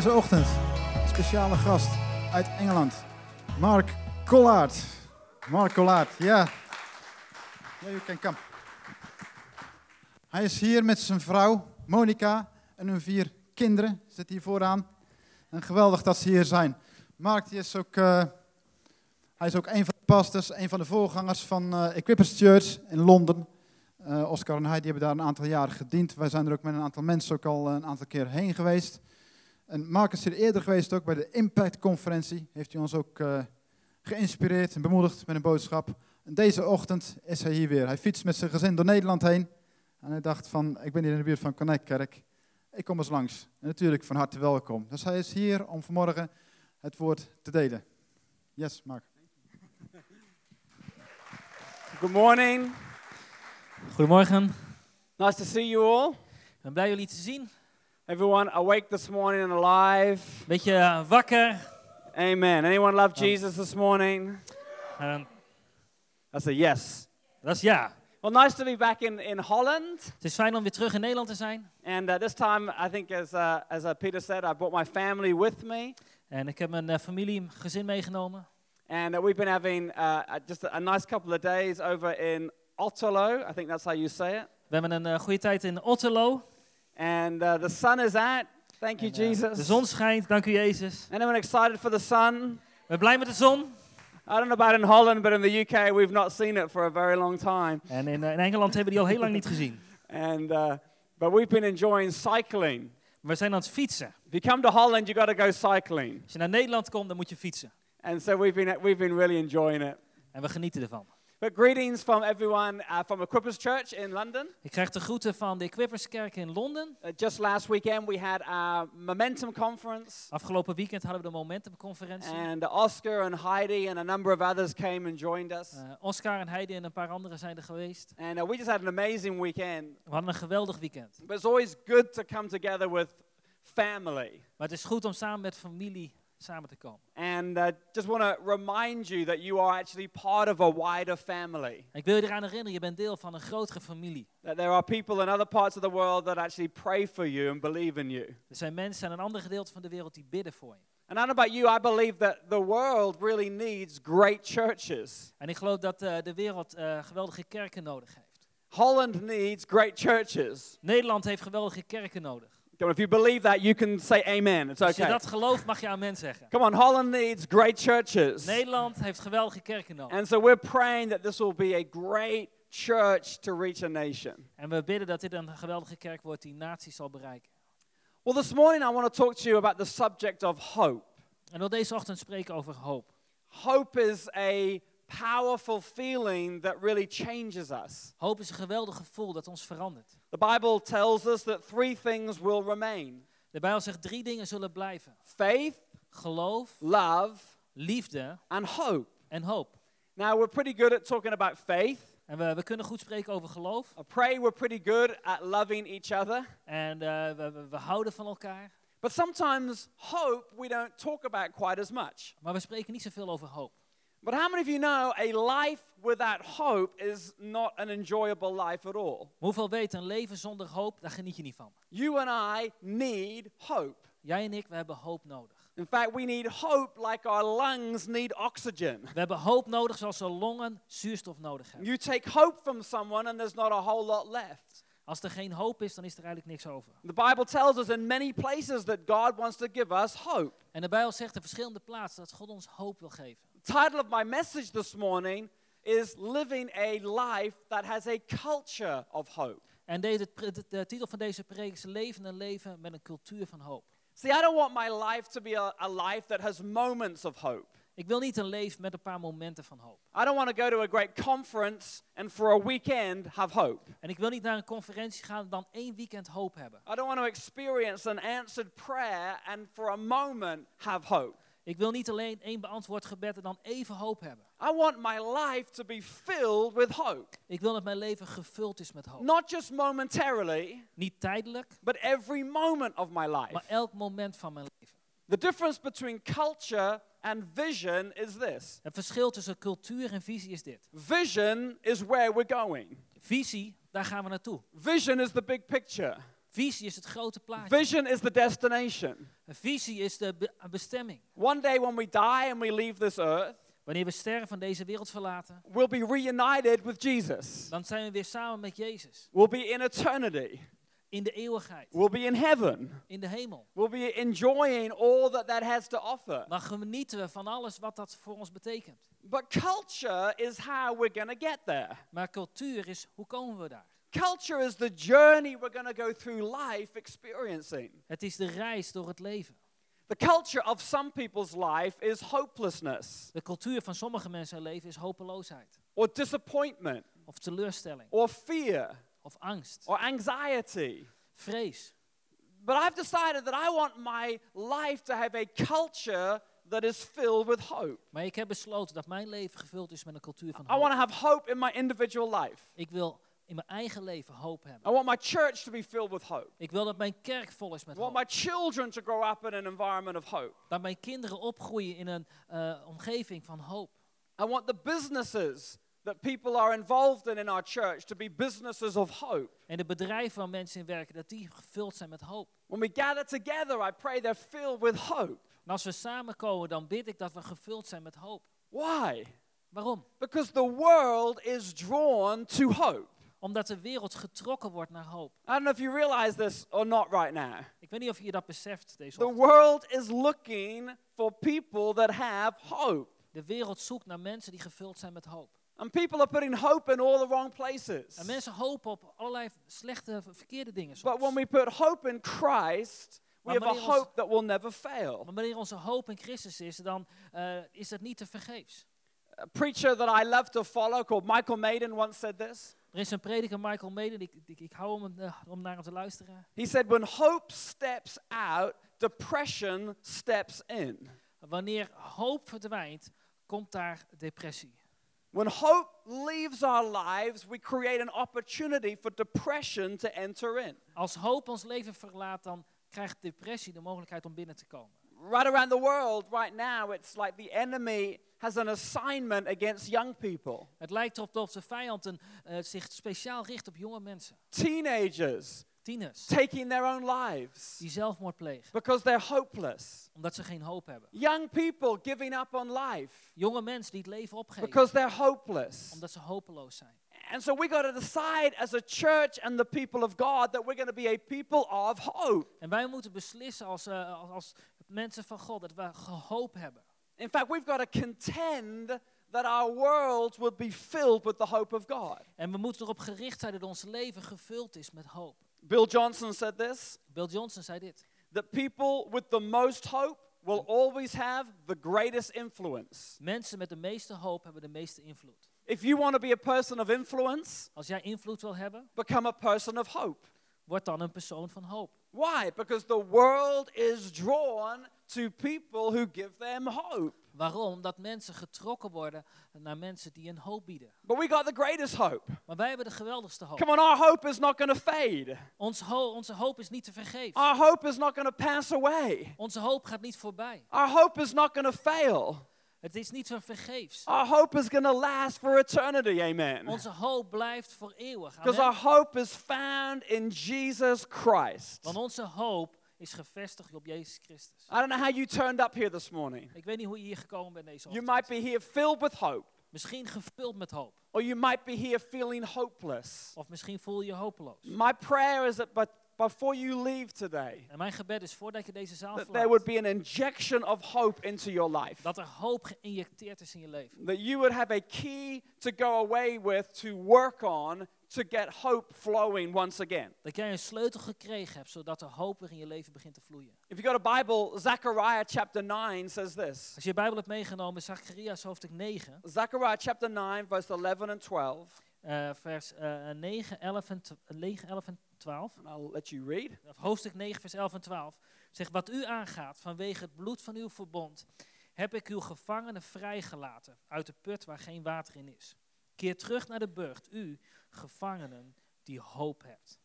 Deze ochtend speciale gast uit Engeland. Mark Collard. Mark Collard, ja. Ja, u kan come. Hij is hier met zijn vrouw, Monica, en hun vier kinderen. Zit hier vooraan. En geweldig dat ze hier zijn. Mark is ook, eh, hij is ook een van de pastors, een van de voorgangers van eh Equippers Church in Londen. Eh, Oscar en hij hebben daar een aantal jaren gediend. Wij zijn er ook met een aantal mensen ook al een aantal keer heen geweest. En Mark is hier eerder geweest ook bij de Impact Conferentie. Heeft hij ons ook eh, geïnspireerd en bemoedigd met een boodschap. En deze ochtend is hij hier weer. Hij fietst met zijn gezin door Nederland heen. En hij dacht van, ik ben hier in de buurt van Connect Kerk. Ik kom eens langs. En natuurlijk van harte welkom. Dus hij is hier om vanmorgen het woord te delen. Yes, Mark. Good morning. Goedemorgen. Nice to see you all. Ik ben blij jullie te zien. Everyone awake this morning and alive. Beetje eh, wakker. Amen. Anyone love Jesus this morning? Eh, That's a yes. dat is ja. Well, nice to be back in, in Holland. Het is fijn om weer terug in Nederland te zijn. And uh, this time, I think, as, uh, as uh, Peter said, I brought my family with me. En ik heb mijn eh, familie, gezin meegenomen. And uh, we've been having uh, just a, a nice couple of days over in Otterlo. I think that's how you say it. We hebben een eh, goede tijd in Otterlo. And uh, the sun is out. Thank you, En, eh, Jesus. de zon schijnt, dank u Jezus. Anyone excited for the sun? Ben blij met de zon. I don't know about in Holland, but in the UK, we've not seen it for a very long time. En in, eh, in Engeland hebben die al heel lang niet gezien. And, uh, but we've been enjoying cycling. We zijn aan het fietsen. If you come to Holland, you got to go cycling. Als je naar Nederland komt, dan moet je fietsen. And so we've been, we've been really enjoying it. En we genieten ervan. But greetings from everyone uh, from Equippers Church in London. Ik krijg de groeten van de Equipperskerk in Londen. Uh, just last weekend, we had our Momentum Conference. Afgelopen weekend hadden we de Momentum-conferentie. And uh, Oscar and Heidi and a number of others came and joined us. Eh, Oscar en Heidi en een paar anderen zijn er geweest. And uh, we just had an amazing weekend. We hadden een geweldig weekend. But it's always good to come together with family. Maar het is goed om samen met familie samen te komen. And uh, just want to remind you that you are actually part of a wider family. Ik wil je eraan herinneren, je bent deel van een grotere familie. That there are people in other parts of the world that actually pray for you and believe in you. Er zijn mensen in een ander gedeelte van de wereld die bidden voor je. And I don't know about you, I believe that the world really needs great churches. En ik geloof dat eh, de wereld eh, geweldige kerken nodig heeft. Holland needs great churches. Nederland heeft geweldige kerken nodig. Come on, if you believe that, you can say amen. It's Als je okay. dat gelooft, mag je amen zeggen. Come on, Holland needs great churches. Nederland heeft geweldige kerken nodig. And so we're praying that this will be a great church to reach a nation. En we bidden dat dit een geweldige kerk wordt die naties zal bereiken. Well, this morning I want to talk to you about the subject of hope. En wil deze ochtend spreken over hoop. Hope is a powerful feeling that really changes us. Hoop is een geweldig gevoel dat ons verandert. The Bible tells us that three things will remain De Bijbel zegt drie dingen zullen blijven. faith, Geloof, love, liefde and hope. en hoop. Now, we're pretty good at talking about faith. En we, we kunnen goed spreken over geloof. I pray we're pretty good at loving each other. En we, we, we houden van elkaar. But sometimes hope we don't talk about quite as much. Maar we spreken niet zoveel over hoop. But how many of you know a life without hope is not an enjoyable life at all? Hoeveel weten, een leven zonder hoop, daar geniet je niet van. You and I need hope. Jij en ik, we hebben hoop nodig. In fact, we need hope like our lungs need oxygen. We hebben hoop nodig zoals onze longen zuurstof nodig hebben. You take hope from someone and there's not a whole lot left. Als er geen hoop is, dan is er eigenlijk niks over. The Bible tells us in many places that God wants to give us hope. En de Bijbel zegt in verschillende plaatsen dat God ons hoop wil geven. The title of my message this morning is Living a Life That Has a Culture of Hope. En deze, de, de titel van deze preek is Leven een leven met een cultuur van hoop. See, I don't want my life to be a, a life that has moments of hope. Ik wil niet een leven met een paar momenten van hoop. I don't want to go to a great conference and for a weekend have hope. En ik wil niet naar een conferentie gaan en dan één weekend hoop hebben. I don't want to experience an answered prayer and for a moment have hope. Ik wil niet alleen één beantwoord gebed en dan even hoop hebben. I want my life to be filled with hope. Ik wil dat mijn leven gevuld is met hoop. Not just momentarily, Niet tijdelijk, but every moment of my life. maar elk moment van mijn leven. The difference between culture and vision is this Het verschil tussen cultuur en visie is dit. vision is where we're going, Visie, daar gaan we naartoe. vision is the big picture. Visie is het grote plaatje. Vision is the destination. Een visie is de be- bestemming. One day when we die and we leave this earth, Wanneer we sterven van deze wereld verlaten, we'll be reunited with Jesus. dan zijn we weer samen met Jezus. We'll be in eternity. In de eeuwigheid. We'll be in heaven. In de hemel. We'll be enjoying all that that has to offer. Dan genieten we van alles wat dat voor ons betekent. But culture is how we're to get there. Maar cultuur is, hoe komen we daar? Culture is the journey we're going to go through life experiencing. Het is de reis door het leven. The culture of some people's life is hopelessness De cultuur van sommige mensen leven is hopeloosheid. or disappointment Of teleurstelling. or fear Of angst. or anxiety. Vrees. But I've decided that I want my life to have a culture that is filled with hope. Maar ik heb besloten dat mijn leven gevuld is met een cultuur van I want to hoop. have hope in my individual life. Ik wil in mijn eigen leven hoop hebben. I want my church to be filled with hope. Ik wil dat mijn kerk vol is I met want hoop. my children to grow up in an environment of hope. Dat mijn kinderen opgroeien in een eh, omgeving van hoop. I want the businesses that people are involved in in our church to be businesses of hope. En de bedrijven waar mensen in werken, dat die gevuld zijn met hoop. When we gather together, I pray they're filled with hope. En als we samenkomen, dan bid ik dat we gevuld zijn met hoop. Why? Waarom? Because the world is drawn to hope. Omdat de wereld getrokken wordt naar hoop. I don't know if you realize this or not right now. Ik weet niet of je dat beseft deze The ochtend. world is looking for people that have hope. De wereld zoekt naar mensen die gevuld zijn met hoop. And people are putting hope in all the wrong places. En mensen hopen op allerlei slechte, verkeerde dingen But when soms. we put hope in Christ, we have a hope that will never fail. Maar wanneer onze hoop in Christus is, dan eh, is dat niet te vergeefs. A preacher that I love to follow called Michael Maiden once said this. Er is een prediker, Michael Maiden, ik, ik, ik hou hem eh, om naar hem te luisteren. He said, When hope steps out, depression steps in. Wanneer hoop verdwijnt, komt daar depressie. When hope leaves our lives, we create an opportunity for depression to enter in. Als hoop ons leven verlaat, dan krijgt depressie de mogelijkheid om binnen te komen. Right around the world, right now, it's like the enemy has an assignment against young people. Het lijkt erop dat de vijand een, eh, zich speciaal richt op jonge mensen, Teenagers tieners, taking their own lives die zelfmoord plegen, because they're hopeless. omdat ze geen hoop hebben. Young people giving up on life Jonge mensen die het leven opgeven, because they're hopeless. omdat ze hopeloos zijn. And so we got to decide as a church and the people of God that we're going to be a people of hope. En wij moeten beslissen als, eh, als, als mensen van God dat we hoop hebben. In fact, we've got to contend that our world would be filled with the hope of God. En we moeten erop gericht zijn dat ons leven gevuld is met hoop. Bill Johnson said this Bill Johnson zei dit. that people with the most hope will always have the greatest influence. Mensen met de meeste hoop hebben de meeste invloed. If you want to be a person of influence, Als jij invloed wil hebben, become a person of hope. word dan een persoon van hoop. Why? Because the world is drawn to people who give them hope. Waarom? Omdat mensen getrokken worden naar mensen die een hoop bieden. But we got the greatest hope. Maar wij hebben de geweldigste hoop. Come on, our hope is not going to fade. Ons ho- onze hoop is niet te vergeefs. Our hope is not going to pass away. Onze hoop gaat niet voorbij. Our hope is not going to fail. Het is niet van vergeefs. Our hope is going to last for eternity. Amen. Onze hoop blijft voor eeuwig. Because our hope is found in Jesus Christ. Want onze hoop is gevestigd op Jezus Christus. I don't know how you turned up here this morning. Ik weet niet hoe je hier gekomen bent deze You ochtend. might be here filled with hope, Misschien gevuld met hoop. or you might be here feeling hopeless. Of misschien voel je je hopeloos. My prayer is that but before you leave today, En mijn gebed is voordat je deze zaal that there would verlaat, be an injection of hope into your life. dat er hoop geïnjecteerd is in je leven. That you would have a key to go away with to work on to get hope flowing once again. Dat jij een sleutel gekregen hebt, zodat er hoop weer in je leven begint te vloeien. If you got a Bible, Zechariah chapter 9 says this. Als je je Bijbel hebt meegenomen, Zacharias hoofdstuk 9, Zechariah chapter 9, verse 11 and 12. eh, vers eh, 9, 11 en, tw- 9, 11 en 12. And I'll let you read. Of hoofdstuk 9, vers 11 en 12. Zegt, wat u aangaat vanwege het bloed van uw verbond, heb ik uw gevangenen vrijgelaten uit de put waar geen water in is. Keer terug naar de burcht, u gevangenen die hoop hebt.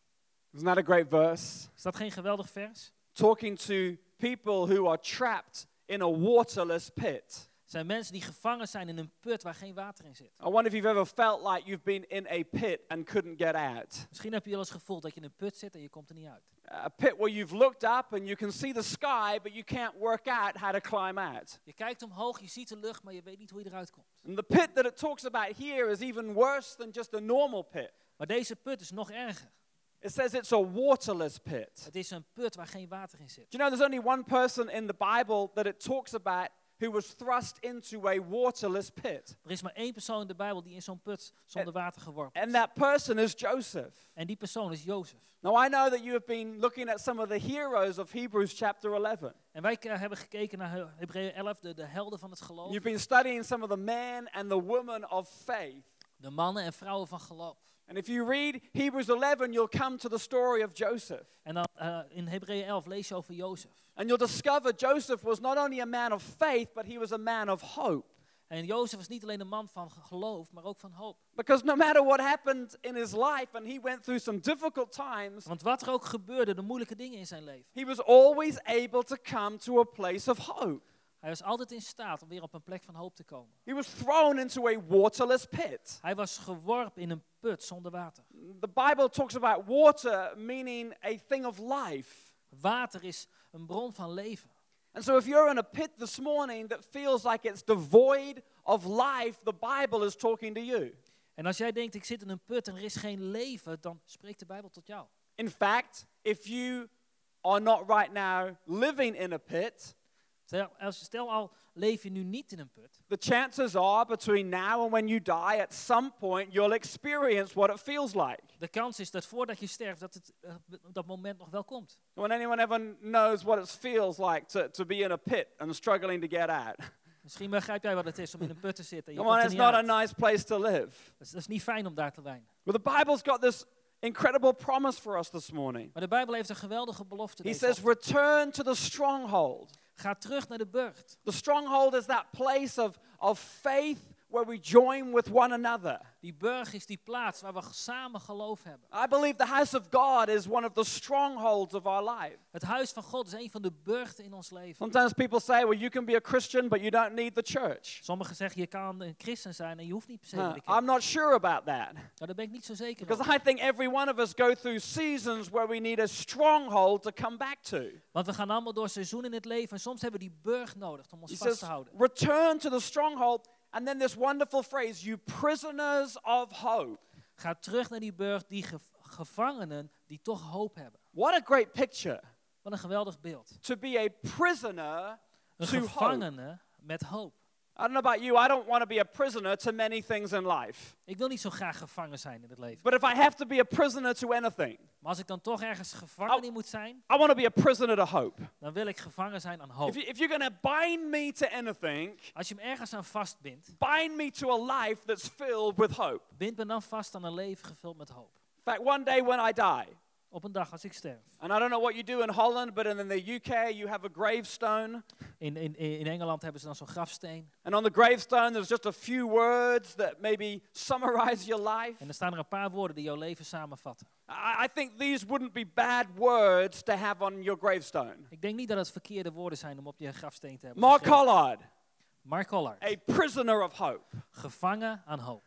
Isn't that a great verse? Is dat geen geweldig vers? Talking to people who are trapped in a waterless pit. Zijn mensen die gevangen zijn in een put waar geen water in zit. I wonder if you've ever felt like you've been in a pit and couldn't get out. Misschien heb je wel eens gevoeld dat je in een put zit en je komt er niet uit. A pit where you've looked up and you can see the sky, but you can't work out how to climb out. Je kijkt omhoog, je ziet de lucht, maar je weet niet hoe je eruit komt. And the pit that it talks about here is even worse than just a normal pit. Maar deze put is nog erger. It says it's a waterless pit. Het is een put waar geen water in zit. Do you know there's only one person in the Bible that it talks about who was thrust into a waterless pit? Er is maar één persoon in de Bijbel die in zo'n put zonder water geworpen And is. that person is Joseph. En die persoon is Jozef. Now, I know that you have been looking at some of the heroes of Hebrews chapter 11. En wij hebben gekeken naar He- Hebreeën 11, de, de helden van het geloof. You've been studying some of the men and the women of faith. De mannen en vrouwen van geloof. And if you read Hebrews 11, you'll come to the story of Joseph. En dan eh, in Hebreeën 11 lees je over Jozef. And you'll discover Joseph was not only a man of faith, but he was a man of hope. En Jozef was niet alleen een man van geloof, maar ook van hoop. Because no matter what happened in his life, and he went through some difficult times, Want wat er ook gebeurde, de moeilijke dingen in zijn leven. he was always able to come to a place of hope. Hij was altijd in staat om weer op een plek van hoop te komen. He was thrown into a waterless pit. Hij was geworpen in een put zonder water. The Bible talks about water meaning a thing of life. Water is een bron van leven. And so, if you're in a pit this morning that feels like it's devoid of life, the Bible is talking to you. En als jij denkt, ik zit in een put en er is geen leven, dan spreekt de Bijbel tot jou. In fact, if you are not right now living in a pit, Stel, al, leef je nu niet in een put. the chances are between now and when you die, at some point, you'll experience what it feels like. De kans is dat voordat je sterft, dat het, eh, dat moment nog wel komt. When anyone ever knows what it feels like to, to be in a pit and struggling to get out. Misschien begrijp jij wat het is om in een put te zitten. Je Come on, it's not a nice place to live. Dat is, dat is niet fijn om daar te zijn. But the Bible's got this incredible promise for us this morning. Maar de Bijbel heeft een geweldige belofte. He says, ochtend. Return to the stronghold. Ga terug naar de burcht. The stronghold is that place of, of faith where we join with one another. Die burg is die plaats waar we samen geloof hebben. I believe the house of God is one of the strongholds of our life. Het huis van God is een van de burchten in ons leven. Sometimes people say, well, you can be a Christian, but you don't need the church. Sommigen zeggen je kan een christen zijn en je hoeft niet per se de kerk. I'm not sure about that. Nou, daar ben ik niet zo zeker Because. I think every one of us go through seasons where we need a stronghold to come back to. Want we gaan allemaal door seizoenen in het leven en soms hebben we die burg nodig om ons vast te houden. return to the stronghold. And then this wonderful phrase, you prisoners of hope. Ga terug naar die burg, die ge- gevangenen die toch hoop hebben. What a great picture. Wat een geweldig beeld. To be a prisoner Een to hope. gevangene met hoop. I don't know about you, I don't want to be a prisoner to many things in life. Ik wil niet zo graag gevangen zijn in het leven. But if I have to be a prisoner to anything, Maar als ik dan toch ergens gevangen in moet zijn, I want to be a prisoner to hope. dan wil ik gevangen zijn aan If, hoop. you, if you're going to bind me to anything, Als je me ergens aan vastbindt, bind me to a life that's filled with hope. bind me dan vast aan een leven gevuld met hoop. In fact, one day when I die, Op een dag als ik sterf. and I don't know what you do in Holland, but in the UK you have a gravestone. In, in, in Engeland hebben ze dan zo'n grafsteen. And on the gravestone, there's just a few words that maybe summarize your life. En er staan er een paar woorden die jouw leven samenvatten. I, I think these wouldn't be bad words to have on your gravestone. Ik denk niet dat het verkeerde woorden zijn om op je grafsteen te hebben. Mark. Collard, Mark Collard. a prisoner of hope. Gevangen aan hoop.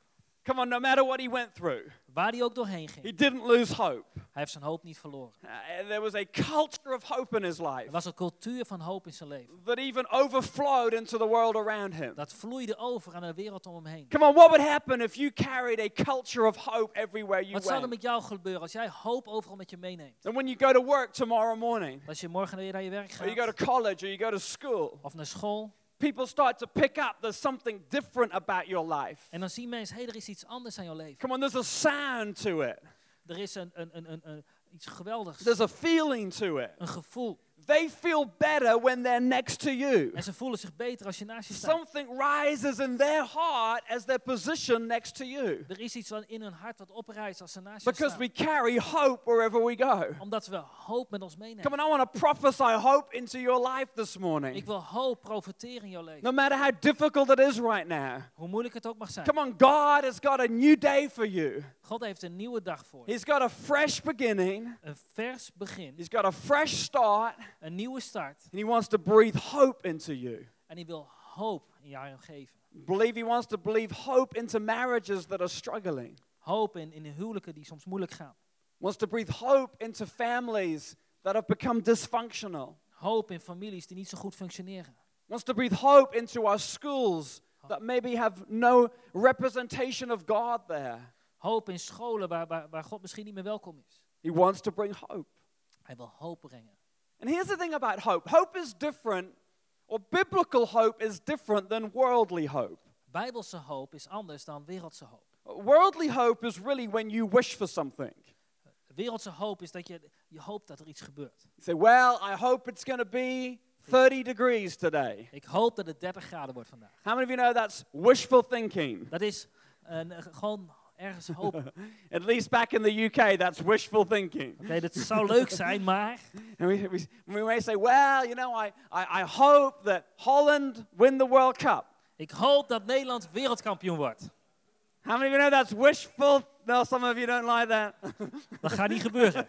Come on, no matter what he went through, Waar hij ook doorheen he ging. didn't lose hope. Hij heeft zijn hoop niet verloren. Uh, there was a culture of hope in his life Er was een cultuur van hoop in zijn leven. that even overflowed into the world around him. Dat vloeide over aan de wereld om hem heen. Come on, what would happen if you carried a culture of hope everywhere you Wat zou er went? met jou gebeuren als jij hoop overal met je meeneemt? And when you go to work tomorrow morning, Als je morgen weer naar je werk or you go gaat to college, or you go to school, of naar school. People start to pick up there's something different about your life. En dan zien mensen, hé, er is iets anders aan jouw leven. Come on, there's a sound to it. Er is een, een, een, een, een, iets geweldigs. There's a feeling to it. Een gevoel. They feel better when they're next to you. En ze voelen zich beter als je naast je staat. Something rises in their heart as they're positioned next to you. Er is iets in hun hart wat oprijst als ze naast je Because staan. we carry hope wherever we go. Omdat we hoop met ons meenemen. Come on, I want to prophesy hope into your life this morning. Ik wil hoop profiteren in jouw leven. No matter how difficult it is right now. Hoe moeilijk het ook mag zijn. Come on, God has got a new day for you. God heeft een nieuwe dag voor je. He's got a fresh beginning. Een vers begin. He's got a fresh start. Een nieuwe start. And he wants to breathe hope into you. En hij wil hoop in jou geven. Believe he wants to believe hope into marriages that are struggling. Hoop in, in huwelijken die soms moeilijk gaan. Wants to breathe hope into families that have become dysfunctional. Hoop in families die niet zo goed functioneren. Wants to breathe hope into our schools that maybe have no representation of God there. Hoop in scholen waar, waar, waar God misschien niet meer welkom is. He wants to bring hope. Hij wil hoop brengen. And here's the thing about hope hope is different, or biblical hope is different than worldly hope. Bijbelse hoop is anders dan wereldse hoop. Worldly hope is really when you wish for something. Wereldse hoop is dat je, je hoopt dat er iets gebeurt. You say, Well, I hope it's going to be 30 degrees today. Ik hoop dat het 30 graden wordt vandaag. How many of you know that's wishful thinking? Dat is een, gewoon ergens. Oké, At least back in the UK, that's wishful thinking. dat zou leuk zijn, maar And we, we, we may say, well, you know, I, I, I hope that Holland win the World Cup. ik hoop dat Nederland wereldkampioen wordt. How many of you know that's wishful? No, some of you don't like that. Dat gaat niet gebeuren.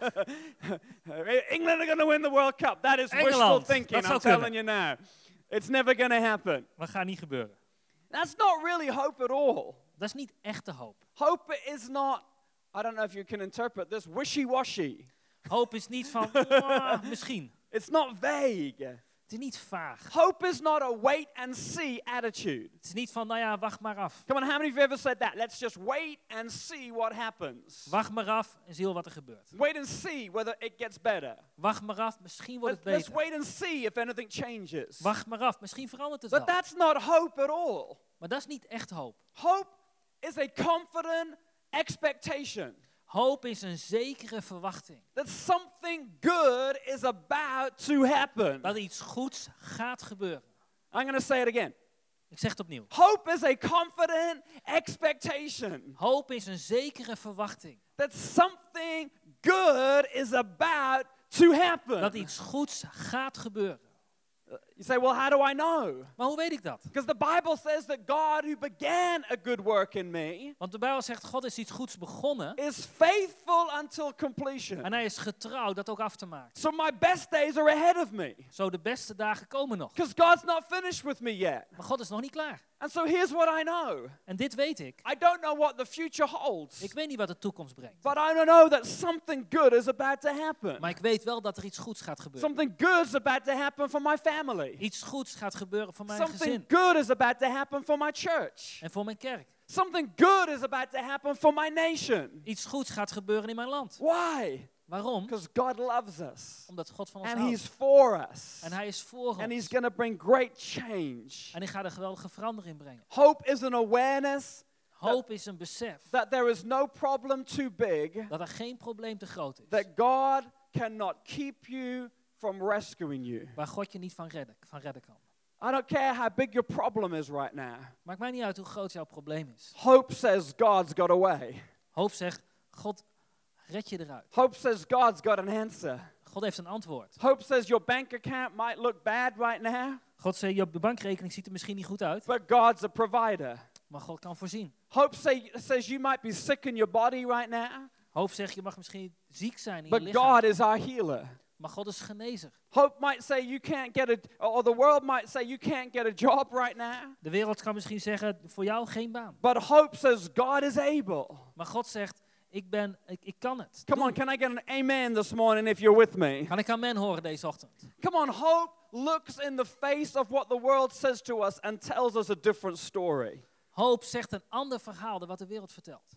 England are going to win the World Cup. That is wishful Engeland, thinking, dat I'm telling you now. It's never going to happen. Dat gaat niet gebeuren. That's not really hope at all. Dat is niet echte hoop. Hope is not, I don't know if you can interpret this, wishy-washy. Hoop is niet van, "Ah, misschien. It's not vague. Het is niet vaag. Hope is not a wait and see attitude. Het is niet van, nou ja, wacht maar af. Come on, how many of you ever said that? Let's just wait and see what happens. Wacht maar af en zie wat er gebeurt. Wait and see whether it gets better. Wacht maar af, misschien wordt Let's, het let's beter. wait and see if anything changes. Wacht maar af, misschien verandert het But wel. that's not hope at all. Maar dat is niet echt hoop. Hope is a confident expectation Hoop is een zekere verwachting. that something good is about to happen. Dat iets goeds gaat gebeuren. I'm going to say it again. Ik zeg het opnieuw. Hope is a confident expectation Hoop is een zekere verwachting. that something good is about to happen. Dat iets goeds gaat gebeuren. You say, well, how do I know? Maar hoe weet ik dat? Because the Bible says that God, who began a good work in me, Want de Bijbel zegt, God is iets goeds begonnen. is faithful until completion. En hij is getrouw dat ook af te maken. So my best days are ahead of me. Zo de beste dagen komen nog. Because God's not finished with me yet. Maar God is nog niet klaar. And so here's what I know En dit weet ik. I don't know what the future holds, Ik weet niet wat de toekomst brengt. but I know that something good is about to happen. Maar ik weet wel dat er iets goeds gaat gebeuren. Something good is about to happen for my family. Iets goeds gaat gebeuren voor mijn Something gezin. good is about to happen for my church. En voor mijn kerk. Something good is about to happen for my nation. Iets goeds gaat gebeuren in mijn land. Why? Waarom? Because God loves us. Omdat God van ons And houdt. He's for us. En hij is voor And He's ons. going to bring great change. En hij gaat een geweldige verandering brengen. Hope is an awareness Hoop is een besef that there is no problem too big, dat er geen probleem te groot is. that God cannot keep you from rescuing you. Waar God je niet van redden, van redden kan. I don't care how big your problem is right now. Maakt mij niet uit hoe groot jouw probleem is. Hope says God's got a way. Hoop zegt, God red je eruit. Hope says God's got an answer. God heeft een antwoord. Hope says your bank account might look bad right now, God zegt, je bankrekening ziet er misschien niet goed uit, but God's a provider. maar God kan voorzien. Hope say, says you might be sick in your body right now, Hoop zegt, je mag misschien ziek zijn in je but lichaam, God is our healer. Maar God is genezer. Hope might say you can't get a, or the world might say you can't get a job right now, De wereld kan misschien zeggen, voor jou geen baan. but hope says God is able. Maar God zegt, ik, ben, ik, ik kan het. Come on, can I get an amen this morning if you're with me? Kan ik amen horen deze ochtend? Come on, hope looks in the face of what the world says to us and tells us a different story. Hoop zegt een ander verhaal dan wat de wereld vertelt.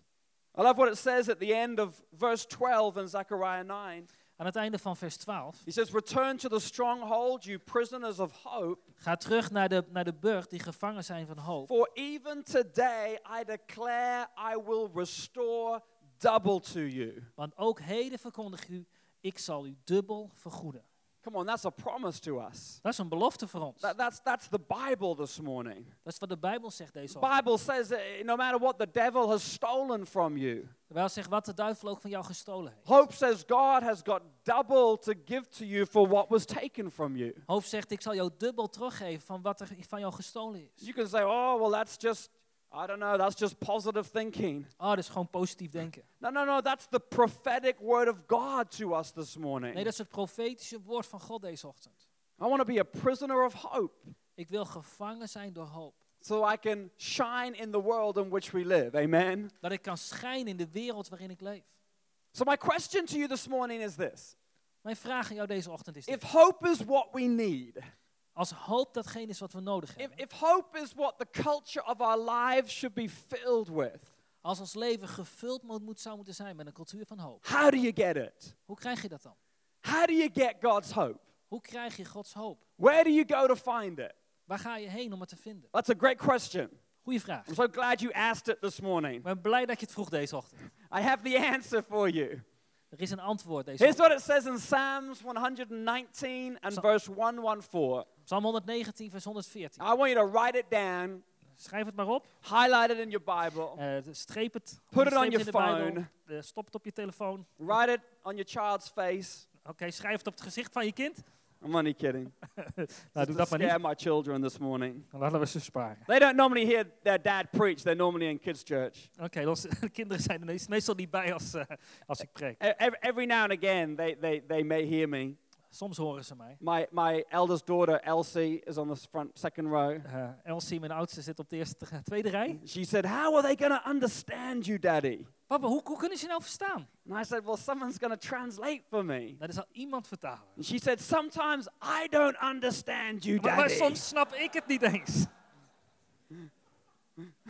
I love what it says at the end of verse 12 in Zechariah 9. Aan het einde van vers 12. He says, Return to the stronghold, you prisoners of hope, Ga terug naar de, naar de burcht die gevangen zijn van hoop. for even today I declare I will restore double to you. Want ook heden verkondig u, ik zal u dubbel vergoeden. Come on, that's a promise to us. Dat is een belofte voor ons. That, that's, that's the Bible this morning. Dat is wat de Bijbel zegt deze The ochtend. Bible says that no matter what the devil has stolen from you, De Bijbel zegt wat de duivel ook van jou gestolen heeft. hope says God has got double to give to you for what was taken from you. Hoop zegt, ik zal jou dubbel teruggeven van wat er van jou gestolen is. You can say, oh, well, that's just, I don't know, that's just positive thinking. Oh, dat is gewoon positief denken. No, no, no, that's the prophetic word of God to us this morning. Nee, dat is het profetische woord van God deze ochtend. I want to be a prisoner of hope Ik wil gevangen zijn door hoop. so I can shine in the world in which we live. Amen. Dat ik kan schijnen in de wereld waarin ik leef. So, my question to you this morning is this Mijn vraag aan jou deze ochtend is dit. if hope is what we need, Als hoop datgene is wat we nodig if, hebben. if hope is what the culture of our lives should be filled with, Als ons leven gevuld moet, moet, zou moeten zijn met een cultuur van hoop. how do you get it? Hoe krijg je dat dan? How do you get God's hope? Hoe krijg je Gods hoop? Where do you go to find it? Waar ga je heen om het te vinden? That's a great question. Goeie vraag. I'm so glad you asked it this morning. Ik ben blij dat je het vroeg deze ochtend. I have the answer for you. Er is een antwoord deze Here's ochtend. what it says in Psalms 119 and verse 114. Psalm 119, vers 114. I want you to write it down, Schrijf het maar op. highlight it in your Bible, eh, streep het. Put it on your het in de Bijbel, phone. eh, stop het op je telefoon. write it on your child's face. Oké, schrijf het op het gezicht van je kind. I'm only kidding. Nou, doe dat maar niet. scare my children this morning. Laten we ze sparen. They don't normally hear their dad preach. They're normally in kids' church. Oké, onze kinderen zijn er meestal niet bij als, eh, als ik preek. Every, every now and again, they, they, they may hear me. Soms horen ze mij. My, my eldest daughter, Elsie, is on the front second row. Eh, Elsie, mijn oudste, zit op de eerste, tweede rij. She said, How are they going to understand you, Daddy? Papa, hoe, hoe kunnen ze nou verstaan? And I said, Well, someone's going to translate for me. Nou, er zal iemand vertalen. And she said, Sometimes I don't understand you, Maar, maar Daddy. soms snap ik het niet eens.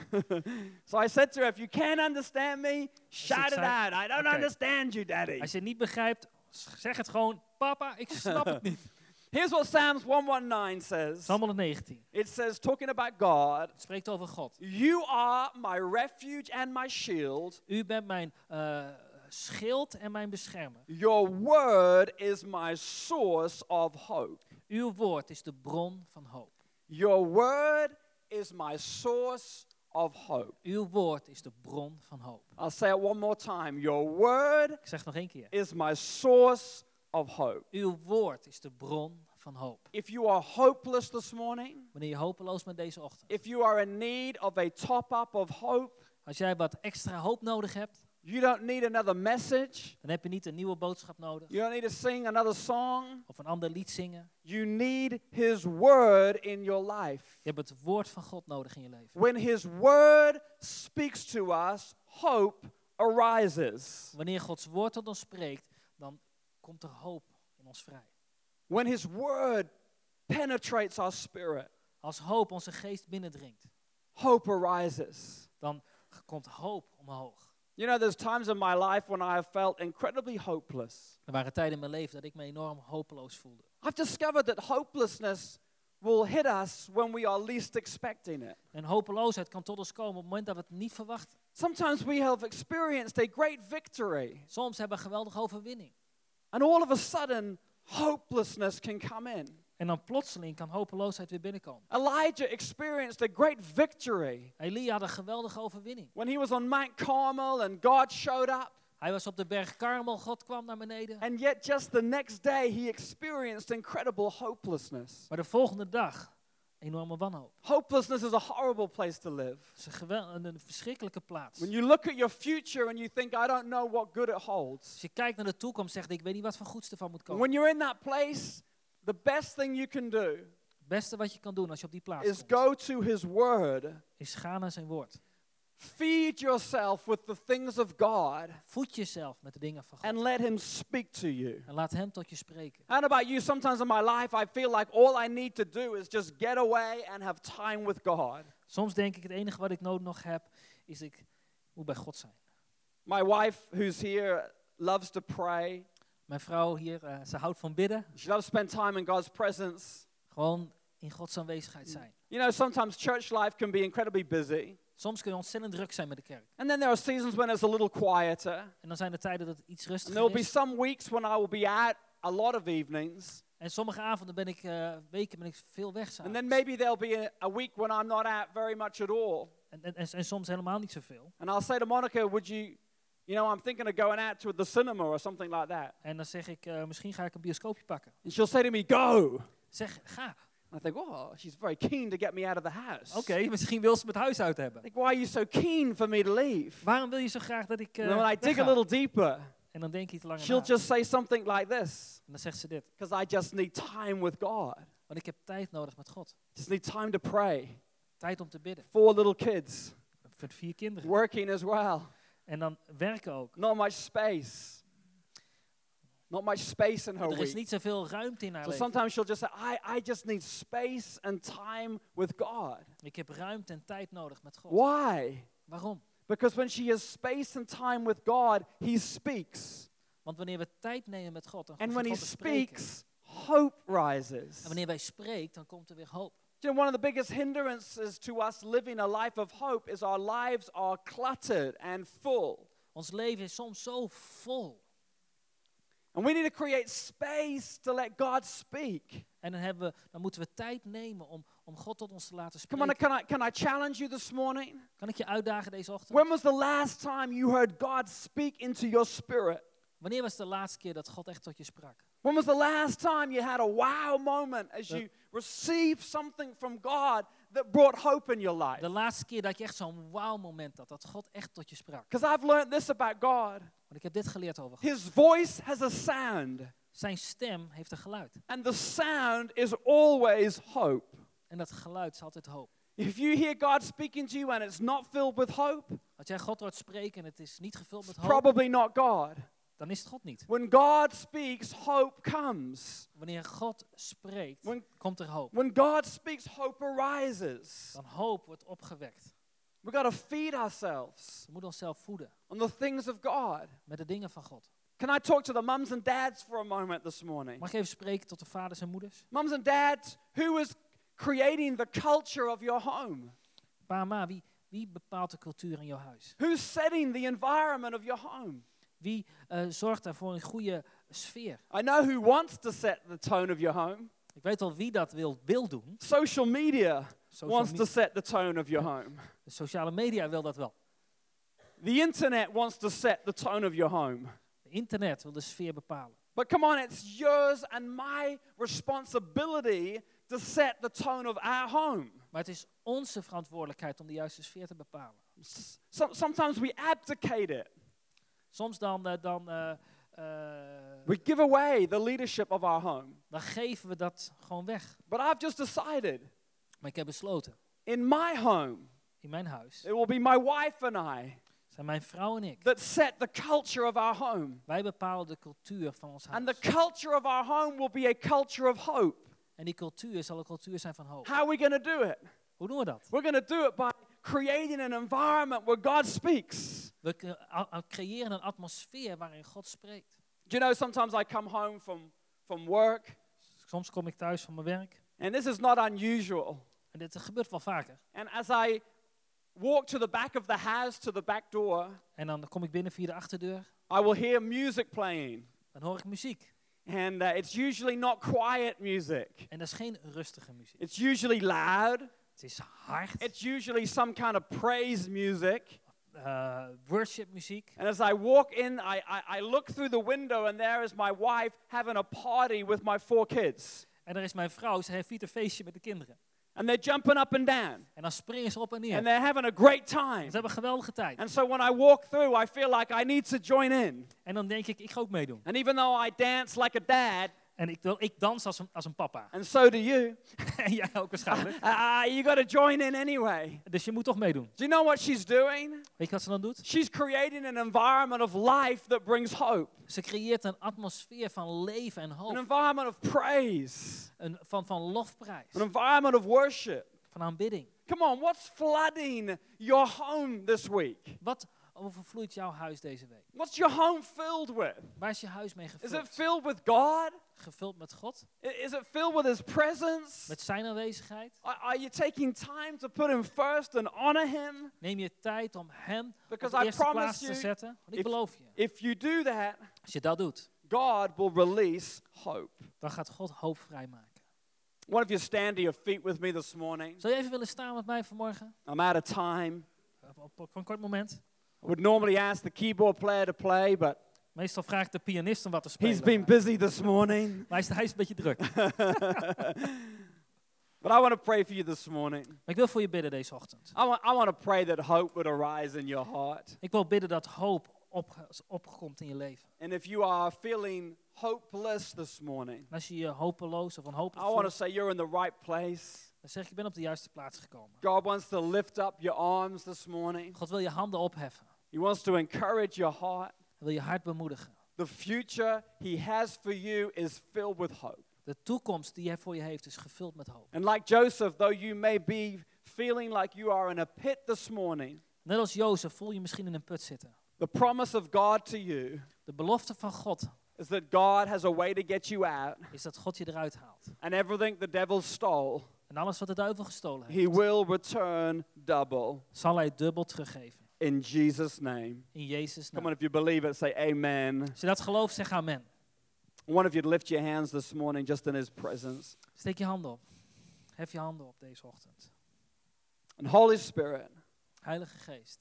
so I said to her, If you can't understand me, shout it out. I don't understand you, Daddy. Als je niet begrijpt, zeg het gewoon. Papa, ik snap het niet. Here's what Psalms 119 says Psalm 119. it says, talking about God, Het spreekt over God. You are my refuge and my shield. U bent mijn eh, schild en mijn beschermer. Your word is my source of hope. Uw woord is de bron van hoop. Your word is my source of hope. Uw woord is de bron van hoop. I'll say it one more time. Your word Ik zeg het nog één keer. is my source of hope. Uw woord is de bron van hoop. If you are hopeless this morning, Wanneer je hopeloos bent deze ochtend. if you are in need of a top up of hope, Als jij wat extra hoop nodig hebt, you don't need another message. dan heb je niet een nieuwe boodschap nodig. You don't need to sing another song. Of een ander lied zingen. You need His word in your life. Je hebt het woord van God nodig in je leven. When His word speaks to us, hope arises. Wanneer Gods woord tot ons spreekt, dan komt er hoop in ons vrij. When His word penetrates our spirit, Als hoop onze geest binnendringt, hope arises. dan komt hoop omhoog. You know, there's times in my life when I have felt incredibly hopeless. Er waren tijden in mijn leven dat ik me enorm hopeloos voelde. I've discovered that hopelessness will hit us when we are least expecting it. En hopeloosheid kan tot ons komen op het moment dat we het niet verwachten. Sometimes we have experienced a great victory, Soms hebben we geweldige overwinning. and all of a sudden, hopelessness can come in. En dan plotseling kan hopeloosheid weer binnenkomen. Elijah experienced a great victory Elia had een geweldige overwinning. when he was on Mount Carmel and God showed up. Hij was op de berg Karmel, God kwam naar beneden. And yet, just the next day, he experienced incredible hopelessness. Maar de volgende dag, enorme wanhoop. Hopelessness is a horrible place to live. Het is een, verschrikkelijke plaats. When you look at your future and you think, I don't know what good it holds. Als je kijkt naar de toekomst, zegt ik weet niet wat voor goeds ervan moet komen. when you're in that place, the best thing you can do Het beste wat je kan doen als je op die plaats is komt, go to his word. is gaan naar zijn woord. Feed yourself with the things of God Voed jezelf met de dingen van God. and let him speak to you. En laat hem tot je spreken. And about you, sometimes in my life, I feel like all I need to do is just get away and have time with God. Soms denk ik het enige wat ik nodig nog heb, is ik moet bij God zijn. My wife, who's here, loves to pray. Mijn vrouw hier, eh, ze houdt van bidden. She loves spend time in God's presence. Gewoon in Gods aanwezigheid zijn. You know, sometimes church life can be incredibly busy. Soms kun je ontzettend druk zijn met de kerk. And then there are seasons when it's a little quieter. En dan zijn er tijden dat het iets And rustiger there'll be is. some weeks when I will be out a lot of evenings. En sommige avonden ben ik, eh, weken ben ik veel weg And then maybe there'll be a, a week when I'm not out very much at all. En, en, en, en soms helemaal niet zoveel. And I'll say to Monica, would you, you know, I'm thinking of going out to the cinema or something like that. En dan zeg ik, eh, misschien ga ik een bioscoopje pakken. And she'll say to me, go. Zeg, ga. And I think, oh, she's very keen to get me out of the house. Oké, misschien wil ze me het huis uit hebben. think, why are you so keen for me to leave? Waarom wil je zo graag dat ik eh and when I dig a little deeper, En dan denk je iets langer she'll na. just say something like this. En dan zegt ze dit. Because I just need time with God. Want ik heb tijd nodig met God. Just need time to pray. Tijd om te bidden. Four little kids, Voor vier kinderen. working as well. En dan werken ook. Not much space. not much space in her Er is niet zoveel ruimte in haar So leven. sometimes she'll just say, I, I just need space and time with God. Ik heb ruimte en tijd nodig met God. Why? Waarom? Because when she has space and time with God, He speaks. Want wanneer we tijd nemen met God en And God when He speaks, hope rises. en wanneer wij spreken, dan komt er weer hoop. You know, one of the biggest hindrances to us living a life of hope is our lives are cluttered and full. Ons leven is soms zo vol. And we need to create space to let God speak. En dan, hebben we, dan moeten we tijd nemen om, om God tot ons te laten Come on, spreken. can I, can I challenge you this morning? Kan ik je uitdagen deze ochtend? When was the last time you heard God speak into your spirit? Wanneer was de laatste keer dat God echt tot je sprak? When was the last time you had a wow moment as you received something from God that brought hope in your De life? laatste keer dat je echt zo'n wow moment had, dat God echt tot je sprak. Because I've learned this about God Want ik heb dit geleerd over God. His voice has a sound, Zijn stem heeft een geluid. and the sound is always hope. En dat geluid is altijd hoop. If you hear God speaking to you and it's not filled with hope, Als jij God hoort spreken en het is niet gevuld met hoop, probably not God. Dan is het God niet. When God speaks, hope comes. Wanneer God spreekt, When- komt er hoop. When God speaks, hope arises. Dan hoop wordt opgewekt. We got to feed ourselves We moeten onszelf voeden on the things of God. met de dingen van God. Can I talk to the mums and dads for a moment this morning? Mag ik even spreken tot de vaders en moeders? Mums and dads, who is creating the culture of your home? Pa, ma, wie, wie bepaalt de cultuur in jouw huis? Who's setting the environment of your home? Wie eh, zorgt voor een goede sfeer? I know who wants to set the tone of your home. Ik weet al wie dat wil, wil doen. Social media Social wants me- to set the tone of your home. de sociale media wil dat wel. The internet wants to set the tone of your home. De internet wil de sfeer bepalen. But come on, it's yours and my responsibility to set the tone of our home. Maar het is onze verantwoordelijkheid om de juiste sfeer te bepalen. S- sometimes we abdicate it. Soms dan, eh, dan, eh, eh, We give away the leadership of our home. dan geven we dat gewoon weg. But I've just decided Maar ik heb besloten, in my home, in mijn huis it will be my wife and I zijn mijn vrouw en ik. that set the culture of our home. Wij bepalen de cultuur van ons And the huis. culture of our home will be a culture of hope. En die cultuur zal een cultuur zijn van hoop. How are we going to do it? Hoe doen we dat? We're going to do it by creating an environment where God speaks. We cre- a- a- creëren een atmosfeer waarin God spreekt. Do you know, sometimes I come home from, from work, Soms kom ik thuis van mijn werk. and this is not unusual. En dit gebeurt wel vaker. And as I walk to the back of the house, to the back door, En dan kom ik binnen via de achterdeur. I will hear music playing. Dan hoor ik muziek. And uh, it's usually not quiet music, En dat is geen rustige muziek. it's usually loud. Het is hard. It's usually some kind of praise music. eh, worship muziek. And as I walk in, I, I, I look through the window, and there is my wife having a party with my four kids. En daar is mijn vrouw. Ze heeft een feestje met de kinderen. And they're jumping up and down, En dan springen ze op en neer. and they're having a great time. Ze hebben een geweldige tijd. And so when I walk through, I feel like I need to join in. En dan denk ik, ik ga ook meedoen. And even though I dance like a dad, En ik, ik dans als een, als een papa. and so do you, en jij ook waarschijnlijk. uh, you got to join in anyway. Dus je moet toch meedoen. Do you know what she's doing? Weet je wat ze dan doet? She's creating an environment of life that brings hope, Ze creëert een atmosfeer van leven en an hoop. environment of praise, Een, van, van lofprijs. an environment of worship. Van aanbidding. Come on, what's flooding your home this week? Wat overvloeit jouw huis deze week? What's your home filled with? Waar is je huis mee Is it gevuld? filled with God? Gevuld met God? I- Is it filled with His presence? Met zijn aanwezigheid? Are are you taking time to put Him first and honor Him? Neem je tijd om hem op Because de I eerste plaats promise te you, zetten? Want ik if- beloof je, If you do that, als je dat doet, God will release hope. dan gaat God hoop vrijmaken. One of you stand to your feet with me this morning. Zou je even willen staan met mij vanmorgen? I'm out of time. Op, op, op een kort moment. Would normally ask the keyboard player to play, but Meestal vraag ik de pianist om wat te he's spelen. been busy this morning. Maar hij is, hij is een beetje druk. But I want to pray for you this morning. Maar ik wil voor je bidden deze ochtend. I want, I want to pray that hope would arise in your heart. Ik wil bidden dat hoop op, opkomt in je leven. And if you are feeling hopeless this morning, En als je je hopeloos of I want to voelt, say you're in the right place. dan zeg ik, je bent op de juiste plaats gekomen. God wants to lift up your arms this morning. God wil je handen opheffen. He wants to encourage your heart. Hij wil je hart bemoedigen. the future He has for you is filled with hope. De toekomst die hij voor je heeft is gevuld met hoop. And like Joseph, though you may be feeling like you are in a pit this morning, Net als Jozef voel je misschien in een put zitten. the promise of God to you De belofte van God is that God has a way to get you out, is dat God je eruit haalt. and everything the devil stole, En alles wat de duivel gestolen heeft, he will return double zal hij dubbel teruggeven. In Jesus' name. In Jezus' Come naam. on, if you believe it, say amen. Als je dat gelooft, zeg amen. I wonder if you'd lift your hands this morning just in his presence. Steek je handen op. Hef je handen op deze ochtend. And Holy Spirit, Heilige Geest,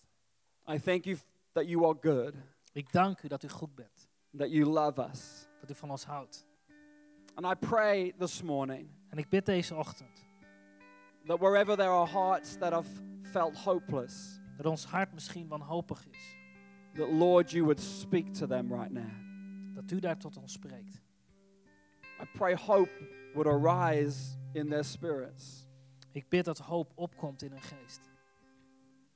I thank you that you are good, ik dank u dat u goed bent. that you love us. Dat u van ons houdt. And I pray this morning En ik bid deze ochtend that wherever there are hearts that have felt hopeless, dat ons hart misschien wanhopig is. that Lord, you would speak to them right now. Dat u daar tot ons spreekt. I pray hope would arise in their spirits. Ik bid dat hoop opkomt in hun geest.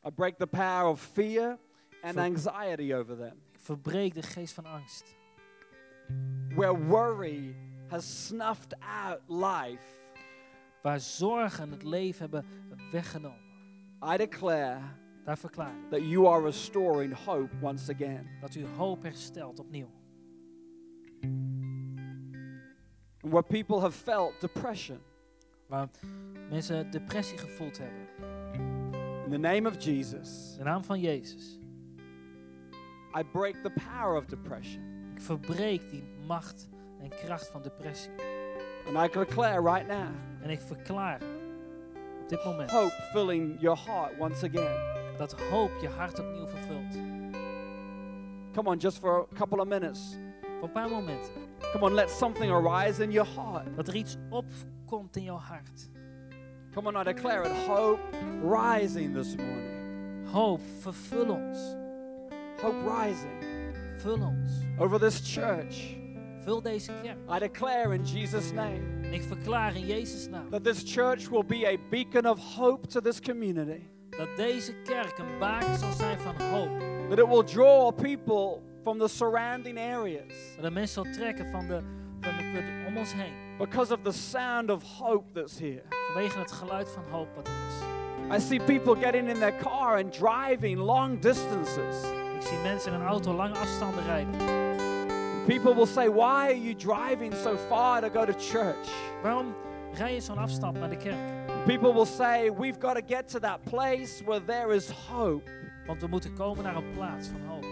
I break the power of fear and Ver- anxiety over them. Ik verbreek de geest van angst. Where worry has snuffed out life, Waar zorgen het leven hebben weggenomen. I declare Daar verklaar that you are restoring hope once again. dat u hoop herstelt opnieuw. And where people have felt depression, Waar mensen depressie gevoeld hebben. in the name of Jesus, In de naam van Jezus. I break the power of depression. Ik verbreek die macht en kracht van depressie. And I declare right now En ik verklaar op dit moment hope filling your heart once again. Dat hoop je hart opnieuw vervult. Come on, just for a couple of minutes. Voor een paar momenten. Come on, let something arise in your heart. Dat er iets opkomt in jouw hart. Come on, I declare it. Hope rising this morning. Hoop, vervul ons. Hope rising Vul ons. over this church. Vul deze kerk. I declare in Jesus' name En ik verklaar in Jezus' naam that this church will be a beacon of hope to this community. Dat deze kerk een baken zal zijn van hoop. That it will draw people from the surrounding areas Dat de mensen zal trekken van de, van de, de- om ons heen. because of the sound of hope that's here. Vanwege het geluid van hoop wat er is. I see people getting in their car and driving long distances. Ik zie mensen in een auto lange afstanden rijden. People will say, Why are you driving so far to go to church? Waarom rij je zo'n afstand naar de kerk? People will say, We've got to get to that place where there is hope. Want we moeten komen naar een plaats van hoop.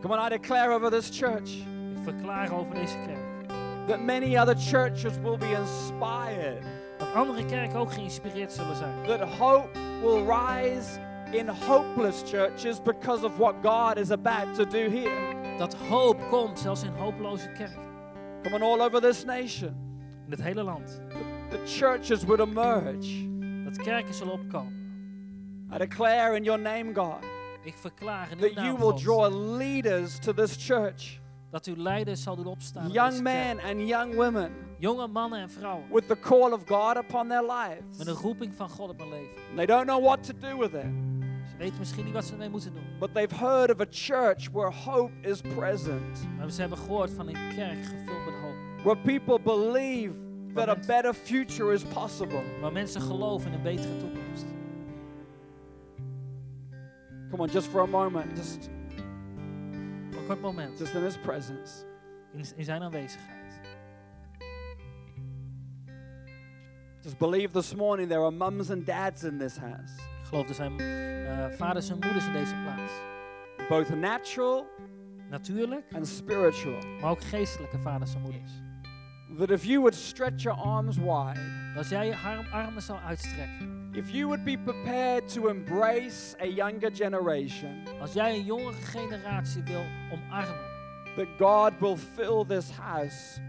Come on, I declare over this church Ik verklaar over deze kerk. that many other churches will be inspired, Dat andere kerken ook geïnspireerd zullen zijn. that hope will rise in hopeless churches because of what God is about to do here. Dat hoop komt zelfs in hopeloze kerken. Come on, all over this nation. In het hele land. The churches would emerge. Dat kerken zullen opkomen. I declare in your name, God, Ik verklaar in uw that you will God, draw leaders to this church. dat u leiders zal doen opstaan. in young deze kerk. men and young women Jonge mannen en vrouwen. with the call of God upon their lives. Met een roeping van God op hun leven. They don't know what to do with it, Ze weten misschien niet wat ze ermee moeten doen. but they've heard of a church where hope is present, Maar ze hebben gehoord van een kerk gevuld met hoop. where people believe that a better future is possible. Waar mensen geloven in een betere toekomst. Come on, just for a moment, just, een kort moment. just in His presence. In, in zijn aanwezigheid. Just believe this morning there are mums and dads in this house, Ik geloof er zijn eh, vaders en moeders in deze plaats. both natural Natuurlijk, and spiritual. maar ook geestelijke vaders en moeders. That if you would stretch your arms wide, Als jij je arm- armen zou uitstrekken. if you would be prepared to embrace a younger generation, Als jij een jongere generatie wil omarmen. that God will fill this house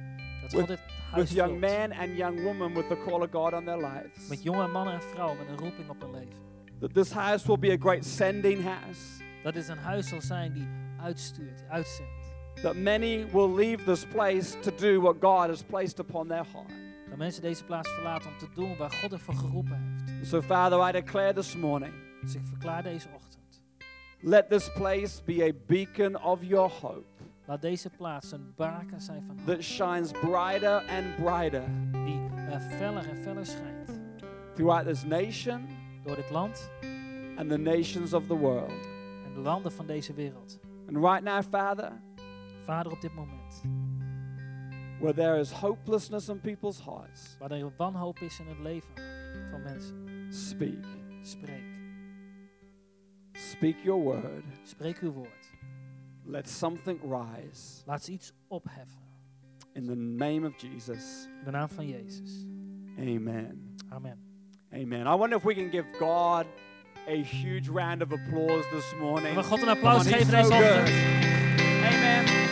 Dat With- God dit huis with young men and young women with the call of God on their lives. Met jonge mannen en vrouwen met een roeping op hun leven. That this house will be a great sending house. Dat dit een huis zal zijn die uitstuurt, uitzendt. That many will leave this place to do what God has placed upon their heart. Dat mensen deze plaats verlaten om te doen waar God ervoor geroepen heeft. So, Father, I declare this morning Dus ik verklaar deze ochtend. let this place be a beacon of your hope. Laat deze plaats een baken zijn van hoop. that shines brighter and brighter Die eh, feller en feller schijnt. throughout this nation Door dit land and the nations of the world. en de landen van deze wereld. And right now, Father, Vader, op dit moment. where there is hopelessness in people's hearts, Waar er wanhoop is in het leven van mensen. speak. Spreek. Speak your word. Spreek uw woord. Let something rise Laat iets opheffen. in the name of Jesus. In de naam van Jezus. Amen. Amen. Amen. I wonder if we can give God a huge round of applause this morning. We God een applaus geven deze ochtend? Amen.